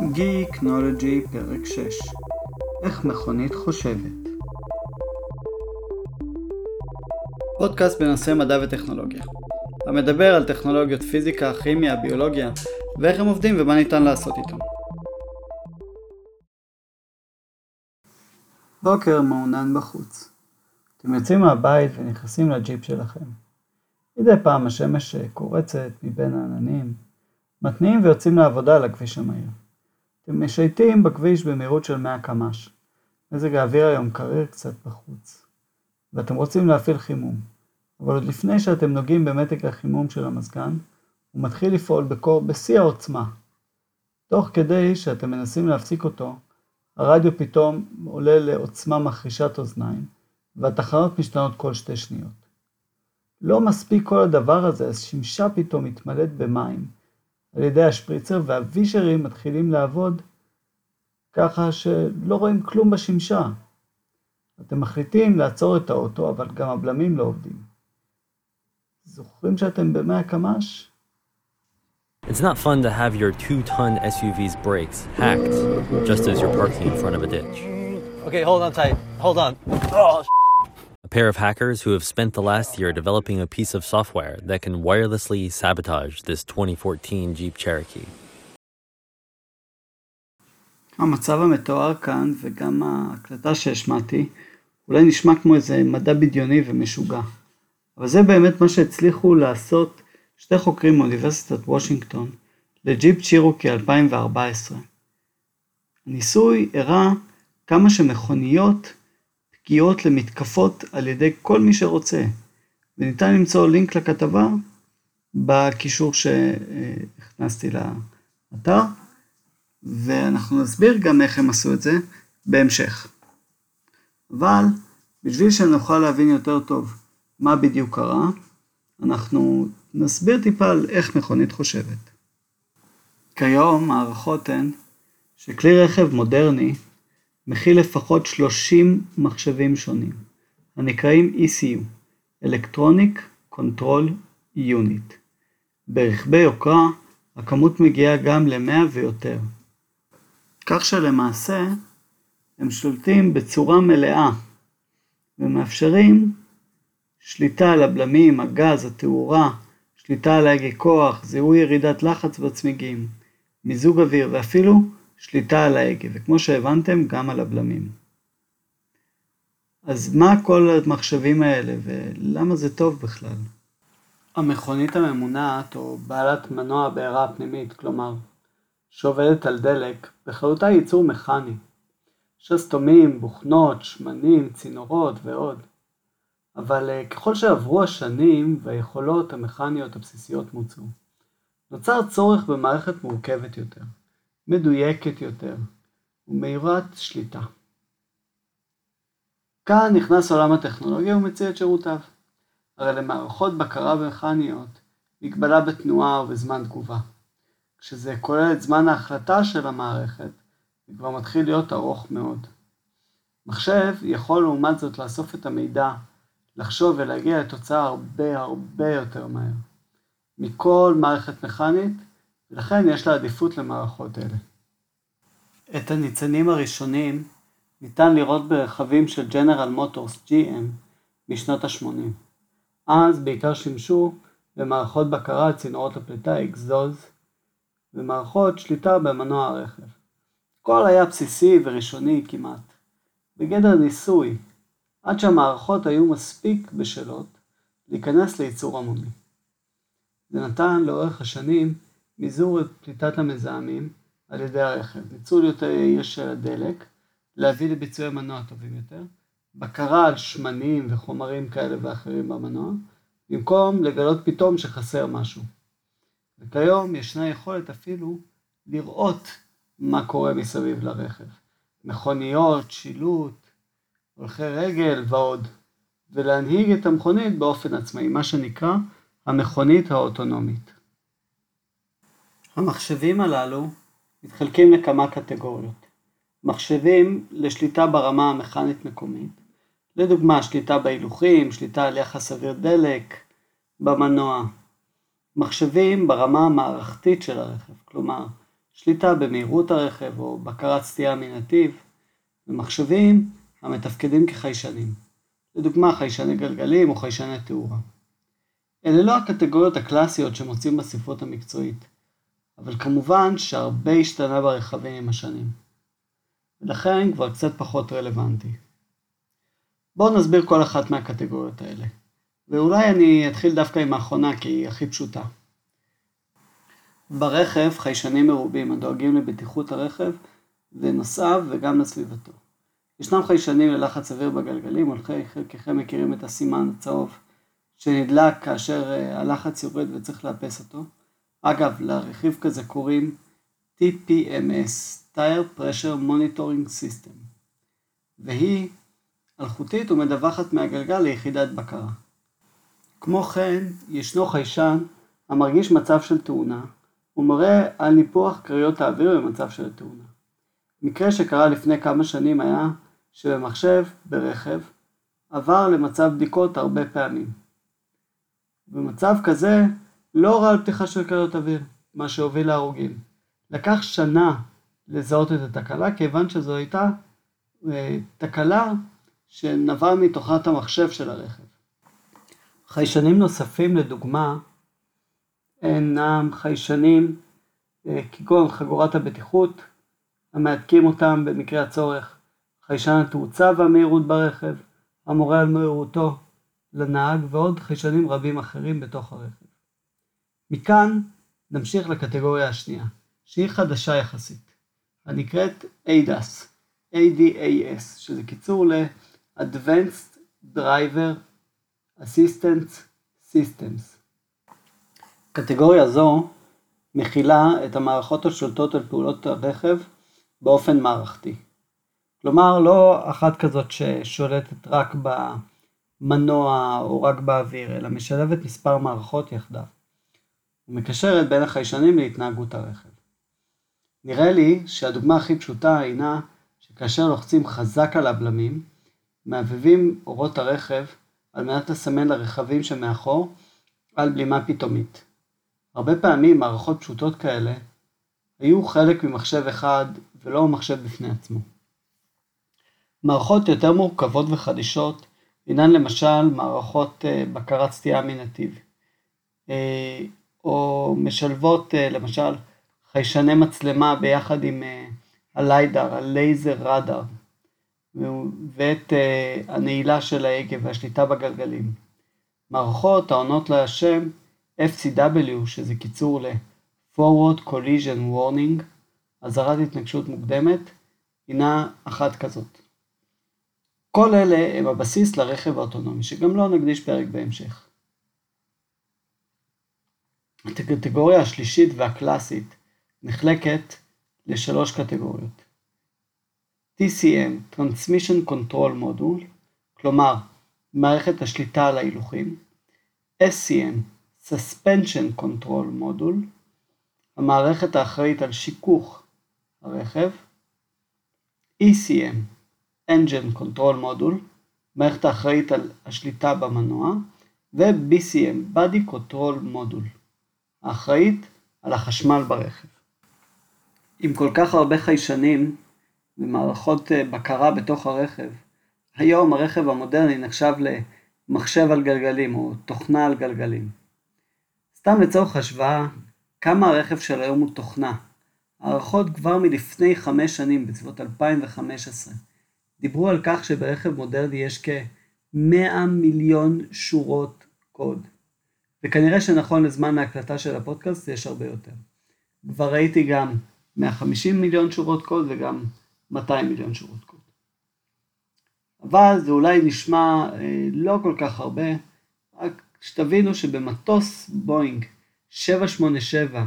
Geeknology פרק 6 איך מכונית חושבת פודקאסט בנושא מדע וטכנולוגיה המדבר על טכנולוגיות פיזיקה, כימיה, ביולוגיה ואיך הם עובדים ומה ניתן לעשות איתם. בוקר מעונן בחוץ. אתם יוצאים מהבית ונכנסים לג'יפ שלכם. מדי פעם השמש קורצת מבין העננים, מתניעים ויוצאים לעבודה על הכביש המהיר. אתם משייטים בכביש במהירות של 100 קמ"ש. מזג האוויר היום קריר קצת בחוץ, ואתם רוצים להפעיל חימום. אבל עוד לפני שאתם נוגעים במתג החימום של המזגן, הוא מתחיל לפעול בקור בשיא העוצמה. תוך כדי שאתם מנסים להפסיק אותו, הרדיו פתאום עולה לעוצמה מחרישת אוזניים, והתחנות משתנות כל שתי שניות. לא מספיק כל הדבר הזה, אז שמשה פתאום מתמלאת במים על ידי השפריצר, והווישרים מתחילים לעבוד ככה שלא רואים כלום בשמשה. אתם מחליטים לעצור את האוטו, אבל גם הבלמים לא עובדים. זוכרים שאתם ב-100 קמ"ש? It's not fun to have your two-ton SUV's brakes hacked just as you're parking in front of a ditch. Okay, hold on tight. Hold on. Oh, A pair of hackers who have spent the last year developing a piece of software that can wirelessly sabotage this 2014 Jeep Cherokee. המצב המתואר כאן וגם ההקלטה שהשמעתי אולי נשמע כמו איזה מדע בדיוני ומשוגע. אבל זה באמת מה שהצליחו לעשות שתי חוקרים מאוניברסיטת וושינגטון לג'יפ צ'ירוקי 2014. הניסוי הראה כמה שמכוניות פגיעות למתקפות על ידי כל מי שרוצה, וניתן למצוא לינק לכתבה בקישור שהכנסתי לאתר, ואנחנו נסביר גם איך הם עשו את זה בהמשך. אבל בשביל שנוכל להבין יותר טוב מה בדיוק קרה, אנחנו נסביר טיפה על איך מכונית חושבת. כיום הערכות הן שכלי רכב מודרני מכיל לפחות 30 מחשבים שונים, הנקראים ECU, Electronic Control Unit. ברכבי יוקרה הכמות מגיעה גם ל-100 ויותר. כך שלמעשה הם שולטים בצורה מלאה ומאפשרים שליטה על הבלמים, הגז, התאורה, שליטה על הגה כוח, זיהוי ירידת לחץ בצמיגים, מיזוג אוויר ואפילו שליטה על ההגה, וכמו שהבנתם, גם על הבלמים. אז מה כל המחשבים האלה ולמה זה טוב בכלל? המכונית הממונעת או בעלת מנוע בעירה פנימית, כלומר שעובדת על דלק, בכללותה היא ייצור מכני. שסתומים, בוכנות, שמנים, צינורות ועוד. אבל אה, ככל שעברו השנים והיכולות המכניות הבסיסיות מוצאו, נוצר צורך במערכת מורכבת יותר, מדויקת יותר ומהירת שליטה. כאן נכנס עולם הטכנולוגיה ומציע את שירותיו. הרי למערכות בקרה מכניות מגבלה בתנועה ובזמן תגובה. כשזה כולל את זמן ההחלטה של המערכת, זה כבר מתחיל להיות ארוך מאוד. מחשב יכול לעומת זאת לאסוף את המידע, לחשוב ולהגיע לתוצאה הרבה הרבה יותר מהר. מכל מערכת מכנית, ולכן יש לה עדיפות למערכות אלה. את הניצנים הראשונים ניתן לראות ברכבים של ג'נרל מוטורס GM משנות ה-80. אז בעיקר שימשו במערכות בקרה על צינורות הפליטה אקזוז ומערכות שליטה במנוע הרכב. הכל היה בסיסי וראשוני כמעט, בגדר ניסוי, עד שהמערכות היו מספיק בשלות להיכנס לייצור המוני. זה נתן לאורך השנים מזעור את פליטת המזהמים על ידי הרכב, ניצול יותר יעיל של הדלק, להביא לביצועי מנוע טובים יותר, בקרה על שמנים וחומרים כאלה ואחרים במנוע, במקום לגלות פתאום שחסר משהו. וכיום ישנה יכולת אפילו לראות מה קורה מסביב לרכב. מכוניות, שילוט, הולכי רגל ועוד, ולהנהיג את המכונית באופן עצמאי, מה שנקרא המכונית האוטונומית. המחשבים הללו מתחלקים לכמה קטגוריות. מחשבים לשליטה ברמה המכנית מקומית, לדוגמה שליטה בהילוכים, שליטה על יחס אוויר דלק, במנוע. מחשבים ברמה המערכתית של הרכב, כלומר שליטה במהירות הרכב או בקרת סטייה מנתיב, ומחשבים המתפקדים כחיישנים, לדוגמה חיישני גלגלים או חיישני תאורה. אלה לא הקטגוריות הקלאסיות שמוצאים בספרות המקצועית, אבל כמובן שהרבה השתנה ברכבים עם השנים, ולכן כבר קצת פחות רלוונטי. בואו נסביר כל אחת מהקטגוריות האלה, ואולי אני אתחיל דווקא עם האחרונה כי היא הכי פשוטה. ברכב חיישנים מרובים הדואגים לבטיחות הרכב ונוסעיו וגם לסביבתו. ישנם חיישנים ללחץ אוויר בגלגלים, הולכי חלקכם מכירים את הסימן הצהוב שנדלק כאשר אה, הלחץ יורד וצריך לאפס אותו. אגב, לרכיב כזה קוראים TPMS, Tire Pressure Monitoring System, והיא אלחוטית ומדווחת מהגלגל ליחידת בקרה. כמו כן, ישנו חיישן המרגיש מצב של תאונה, ומראה על ניפוח קריות האוויר במצב של תאונה. מקרה שקרה לפני כמה שנים היה שבמחשב, ברכב, עבר למצב בדיקות הרבה פעמים. במצב כזה לא ראה על פתיחה של קריות אוויר, מה שהוביל להרוגים. לקח שנה לזהות את התקלה, כיוון שזו הייתה אה, תקלה שנבעה מתוכנת המחשב של הרכב. חיישנים נוספים לדוגמה אינם חיישנים אה, כגון חגורת הבטיחות המהדקים אותם במקרה הצורך, חיישן התאוצה והמהירות ברכב, המורה על מהירותו לנהג ועוד חיישנים רבים אחרים בתוך הרכב. מכאן נמשיך לקטגוריה השנייה, שהיא חדשה יחסית, הנקראת ADAS, ADAS, שזה קיצור ל-Advanced Driver Assistance Systems. קטגוריה זו מכילה את המערכות השולטות על פעולות הרכב באופן מערכתי. כלומר, לא אחת כזאת ששולטת רק במנוע או רק באוויר, אלא משלבת מספר מערכות יחדיו. ומקשרת בין החיישנים להתנהגות הרכב. נראה לי שהדוגמה הכי פשוטה הינה שכאשר לוחצים חזק על הבלמים, מעבבים אורות הרכב על מנת לסמן לרכבים שמאחור על בלימה פתאומית. הרבה פעמים מערכות פשוטות כאלה היו חלק ממחשב אחד ולא מחשב בפני עצמו. מערכות יותר מורכבות וחדישות הינן למשל מערכות אה, בקרת סטייה מנתיב, אה, או משלבות אה, למשל חיישני מצלמה ביחד עם הליידר, הלייזר רדאר, ואת הנעילה של ההגה והשליטה בגלגלים. מערכות העונות לשם FCW, שזה קיצור ל-Forward Collision Warning, אזהרת התנגשות מוקדמת, הינה אחת כזאת. כל אלה הם הבסיס לרכב האוטונומי, שגם לו לא נקדיש פרק בהמשך. הקטגוריה השלישית והקלאסית נחלקת לשלוש קטגוריות. TCM, Transmission Control Module, כלומר מערכת השליטה על ההילוכים, SCM, Suspension Control Module, המערכת האחראית על שיכוך הרכב, ECM, Engine Control Module, מערכת האחראית על השליטה במנוע, ו-BCM, Body Control Module, האחראית על החשמל ברכב. עם כל כך הרבה חיישנים ומערכות אה, בקרה בתוך הרכב, היום הרכב המודרני נחשב למחשב על גלגלים או תוכנה על גלגלים. סתם לצורך השוואה, כמה הרכב של היום הוא תוכנה. הערכות כבר מלפני חמש שנים, בסביבות 2015, דיברו על כך שברכב מודרני יש כ-100 מיליון שורות קוד. וכנראה שנכון לזמן ההקלטה של הפודקאסט יש הרבה יותר. כבר ראיתי גם 150 מיליון שורות קוד וגם 200 מיליון שורות קוד. אבל זה אולי נשמע אה, לא כל כך הרבה, רק שתבינו שבמטוס בואינג 787,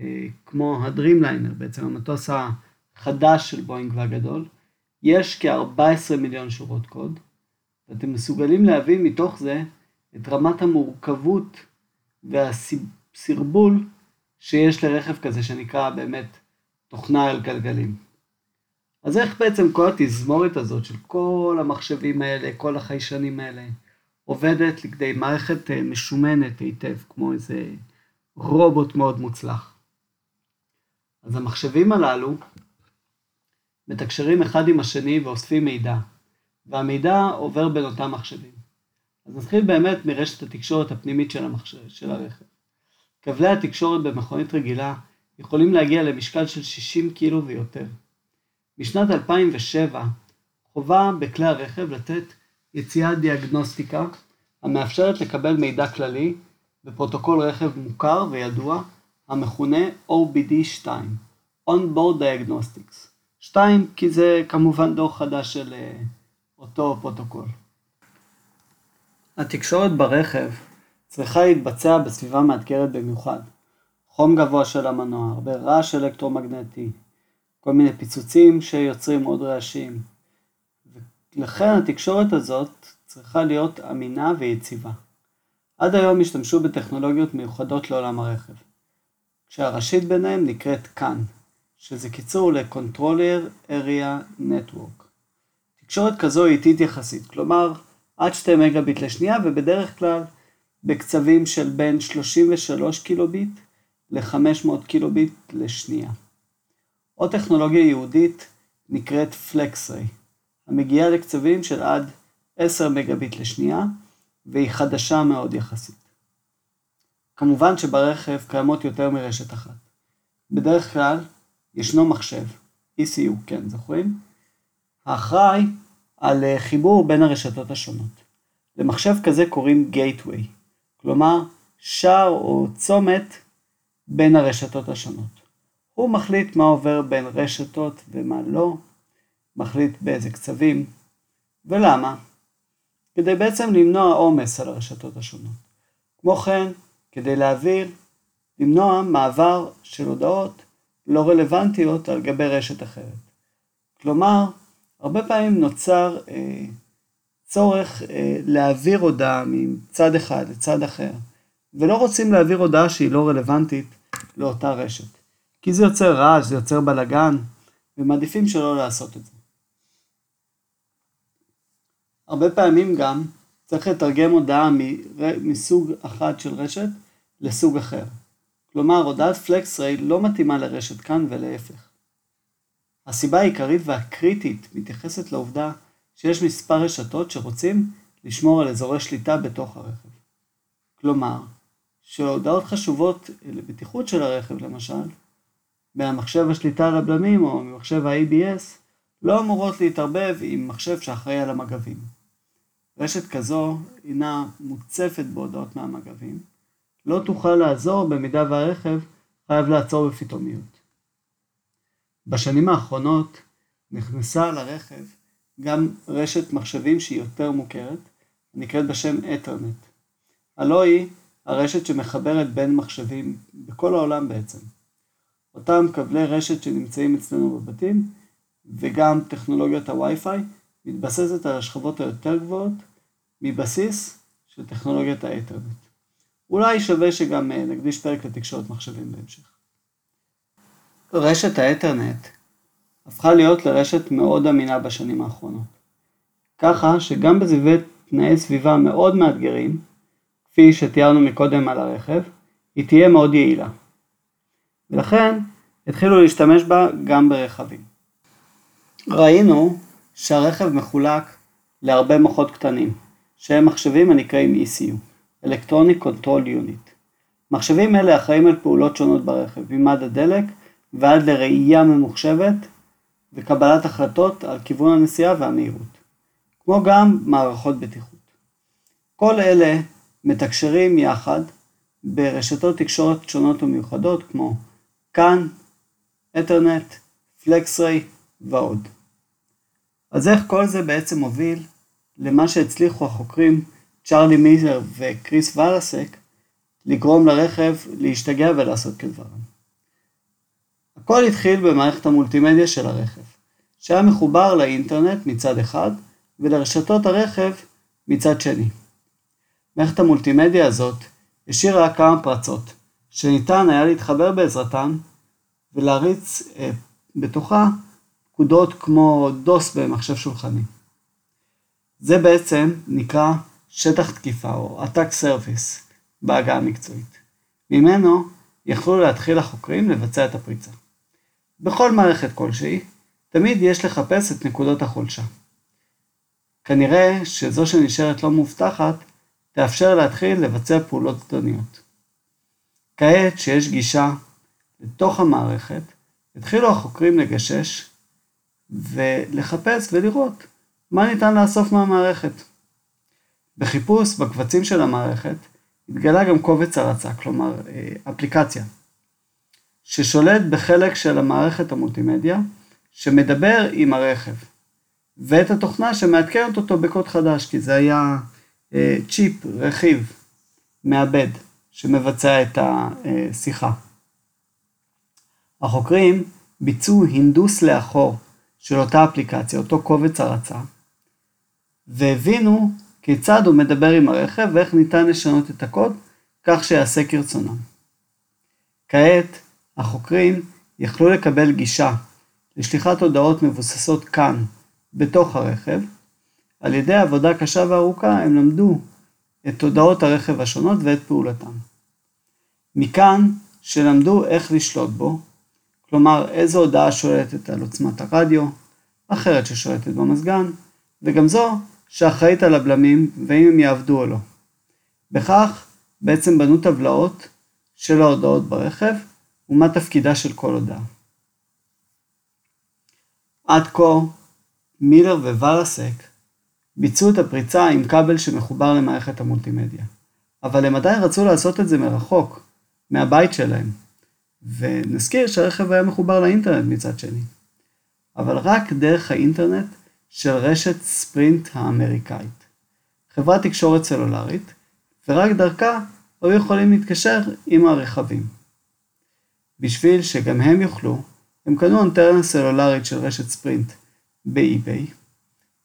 אה, כמו הדרימליינר, בעצם המטוס החדש של בואינג והגדול, יש כ-14 מיליון שורות קוד, ואתם מסוגלים להבין מתוך זה את רמת המורכבות והסרבול שיש לרכב כזה שנקרא באמת תוכנה על גלגלים. אז איך בעצם כל התזמורת הזאת של כל המחשבים האלה, כל החיישנים האלה, עובדת לכדי מערכת אה, משומנת היטב, כמו איזה רובוט מאוד מוצלח. אז המחשבים הללו מתקשרים אחד עם השני ואוספים מידע, והמידע עובר בין אותם מחשבים. אז נתחיל באמת מרשת התקשורת הפנימית של, המחשב, של הרכב. כבלי התקשורת במכונית רגילה יכולים להגיע למשקל של 60 קילו ויותר. בשנת 2007 חובה בכלי הרכב לתת יציאת דיאגנוסטיקה המאפשרת לקבל מידע כללי בפרוטוקול רכב מוכר וידוע המכונה OBD2, On-Board Diagnostics. 2 כי זה כמובן דור חדש של uh, אותו פרוטוקול. התקשורת ברכב צריכה להתבצע בסביבה מאתגרת במיוחד. חום גבוה של המנוע, הרבה רעש אלקטרומגנטי, כל מיני פיצוצים שיוצרים עוד רעשים. ולכן התקשורת הזאת צריכה להיות אמינה ויציבה. עד היום השתמשו בטכנולוגיות מיוחדות לעולם הרכב, כשהראשית ביניהם נקראת CAN, שזה קיצור ל-Controller Area Network. תקשורת כזו היא איטית יחסית, כלומר עד 2 מגביט לשנייה ובדרך כלל בקצבים של בין 33 קילוביט ל-500 קילוביט לשנייה. עוד טכנולוגיה ייעודית נקראת FlexRay, המגיעה לקצבים של עד 10 מגביט לשנייה, והיא חדשה מאוד יחסית. כמובן שברכב קיימות יותר מרשת אחת. בדרך כלל ישנו מחשב, ECU, כן, זוכרים? האחראי על אה, חיבור בין הרשתות השונות. למחשב כזה קוראים Gateway, כלומר שער או צומת בין הרשתות השונות. הוא מחליט מה עובר בין רשתות ומה לא, מחליט באיזה קצבים, ולמה? כדי בעצם למנוע עומס על הרשתות השונות. כמו כן, כדי להעביר, למנוע מעבר של הודעות לא רלוונטיות על גבי רשת אחרת. כלומר, הרבה פעמים נוצר אה, צורך אה, להעביר הודעה מצד אחד לצד אחר, ולא רוצים להעביר הודעה שהיא לא רלוונטית לאותה רשת. כי זה יוצר רעש, זה יוצר בלאגן, ומעדיפים שלא לעשות את זה. הרבה פעמים גם צריך לתרגם הודעה מסוג אחד של רשת לסוג אחר. כלומר, הודעת פלקס-ריי לא מתאימה לרשת כאן ולהפך. הסיבה העיקרית והקריטית מתייחסת לעובדה שיש מספר רשתות שרוצים לשמור על אזורי שליטה בתוך הרכב. כלומר, שהודעות חשובות לבטיחות של הרכב למשל, מהמחשב השליטה על הבלמים או ממחשב ה-ABS, לא אמורות להתערבב עם מחשב שאחראי על המגבים. רשת כזו הינה מוצפת בהודעות מהמגבים, לא תוכל לעזור במידה והרכב חייב לעצור בפתאומיות. בשנים האחרונות נכנסה לרכב גם רשת מחשבים שהיא יותר מוכרת, נקראת בשם אתרנט. הלא היא הרשת שמחברת בין מחשבים בכל העולם בעצם. אותם כבלי רשת שנמצאים אצלנו בבתים, וגם טכנולוגיית הווי-פיי, מתבססת על השכבות היותר גבוהות מבסיס של טכנולוגיית האתרנט. אולי שווה שגם אה, נקדיש פרק לתקשורת מחשבים בהמשך. רשת האתרנט הפכה להיות לרשת מאוד אמינה בשנים האחרונות. ככה שגם בסביבי תנאי סביבה מאוד מאתגרים, כפי שתיארנו מקודם על הרכב, היא תהיה מאוד יעילה. ולכן התחילו להשתמש בה גם ברכבים. ראינו שהרכב מחולק להרבה מוחות קטנים, שהם מחשבים הנקראים ECU, Electronic Control Unit. מחשבים אלה אחראים על פעולות שונות ברכב, ממד הדלק ועד לראייה ממוחשבת וקבלת החלטות על כיוון הנסיעה והמהירות, כמו גם מערכות בטיחות. כל אלה מתקשרים יחד ברשתות תקשורת שונות ומיוחדות כמו כאן, אתרנט, פלקסריי ועוד. אז איך כל זה בעצם מוביל למה שהצליחו החוקרים צ'ארלי מיזר וקריס ולסק לגרום לרכב להשתגע ולעשות כדברם. הכל התחיל במערכת המולטימדיה של הרכב, שהיה מחובר לאינטרנט מצד אחד ולרשתות הרכב מצד שני. מערכת המולטימדיה הזאת השאירה כמה פרצות, שניתן היה להתחבר בעזרתן ולהריץ אה, בתוכה פקודות כמו דוס במחשב שולחני. זה בעצם נקרא שטח תקיפה או Attack Surface בעגה המקצועית. ממנו יכלו להתחיל החוקרים לבצע את הפריצה. בכל מערכת כלשהי, תמיד יש לחפש את נקודות החולשה. כנראה שזו שנשארת לא מובטחת, תאפשר להתחיל לבצע פעולות זדוניות. כעת שיש גישה לתוך המערכת, התחילו החוקרים לגשש ולחפש ולראות מה ניתן לאסוף מהמערכת. בחיפוש בקבצים של המערכת התגלה גם קובץ הרצה, כלומר אה, אפליקציה, ששולט בחלק של המערכת המולטימדיה שמדבר עם הרכב, ואת התוכנה שמעדכנת אותו בקוד חדש, כי זה היה אה, צ'יפ, רכיב, מעבד, שמבצע את השיחה. החוקרים ביצעו הינדוס לאחור של אותה אפליקציה, אותו קובץ הרצה, והבינו כיצד הוא מדבר עם הרכב ואיך ניתן לשנות את הקוד כך שיעשה כרצונם. כעת, החוקרים יכלו לקבל גישה לשליחת הודעות מבוססות כאן, בתוך הרכב. על ידי עבודה קשה וארוכה הם למדו את הודעות הרכב השונות ואת פעולתם. מכאן שלמדו איך לשלוט בו, כלומר איזו הודעה שולטת על עוצמת הרדיו, אחרת ששולטת במזגן, וגם זו שאחראית על הבלמים ואם הם יעבדו או לא. בכך בעצם בנו טבלאות של ההודעות ברכב ומה תפקידה של כל הודעה. עד כה, מילר ווואלאסק ביצעו את הפריצה עם כבל שמחובר למערכת המולטימדיה, אבל הם עדיין רצו לעשות את זה מרחוק, מהבית שלהם, ונזכיר שהרכב היה מחובר לאינטרנט מצד שני. אבל רק דרך האינטרנט של רשת ספרינט האמריקאית, חברת תקשורת סלולרית, ורק דרכה היו יכולים להתקשר עם הרכבים. בשביל שגם הם יוכלו, הם קנו אנטרנה סלולרית של רשת ספרינט באי-ביי,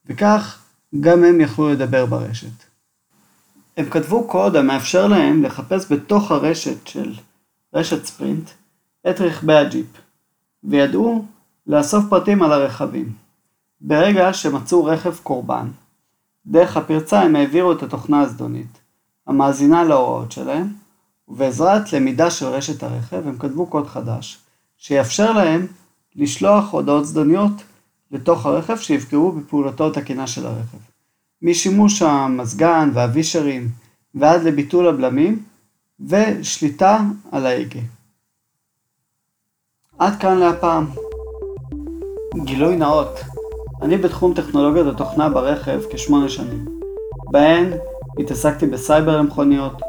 וכך גם הם יכלו לדבר ברשת. הם כתבו קוד המאפשר להם לחפש בתוך הרשת של רשת ספרינט את רכבי הג'יפ, וידעו לאסוף פרטים על הרכבים. ברגע שמצאו רכב קורבן, דרך הפרצה הם העבירו את התוכנה הזדונית, המאזינה להוראות שלהם, ובעזרת למידה של רשת הרכב הם כתבו קוד חדש, שיאפשר להם לשלוח הודעות זדוניות לתוך הרכב שיפגעו בפעולתו התקינה של הרכב. משימוש המזגן והווישרים ועד לביטול הבלמים ושליטה על ההגה. עד כאן להפעם. גילוי נאות, אני בתחום טכנולוגיות התוכנה ברכב כשמונה שנים, בהן התעסקתי בסייבר למכוניות,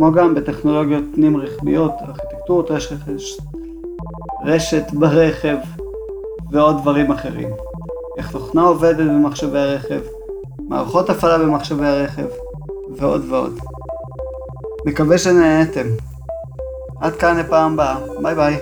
כמו גם בטכנולוגיות פנים רכביות, ארכיטקטורות רשת, רשת ברכב ועוד דברים אחרים. איך תוכנה עובדת במחשבי הרכב, מערכות הפעלה במחשבי הרכב ועוד ועוד. מקווה שנהנתם. עד כאן לפעם הבאה, ביי ביי.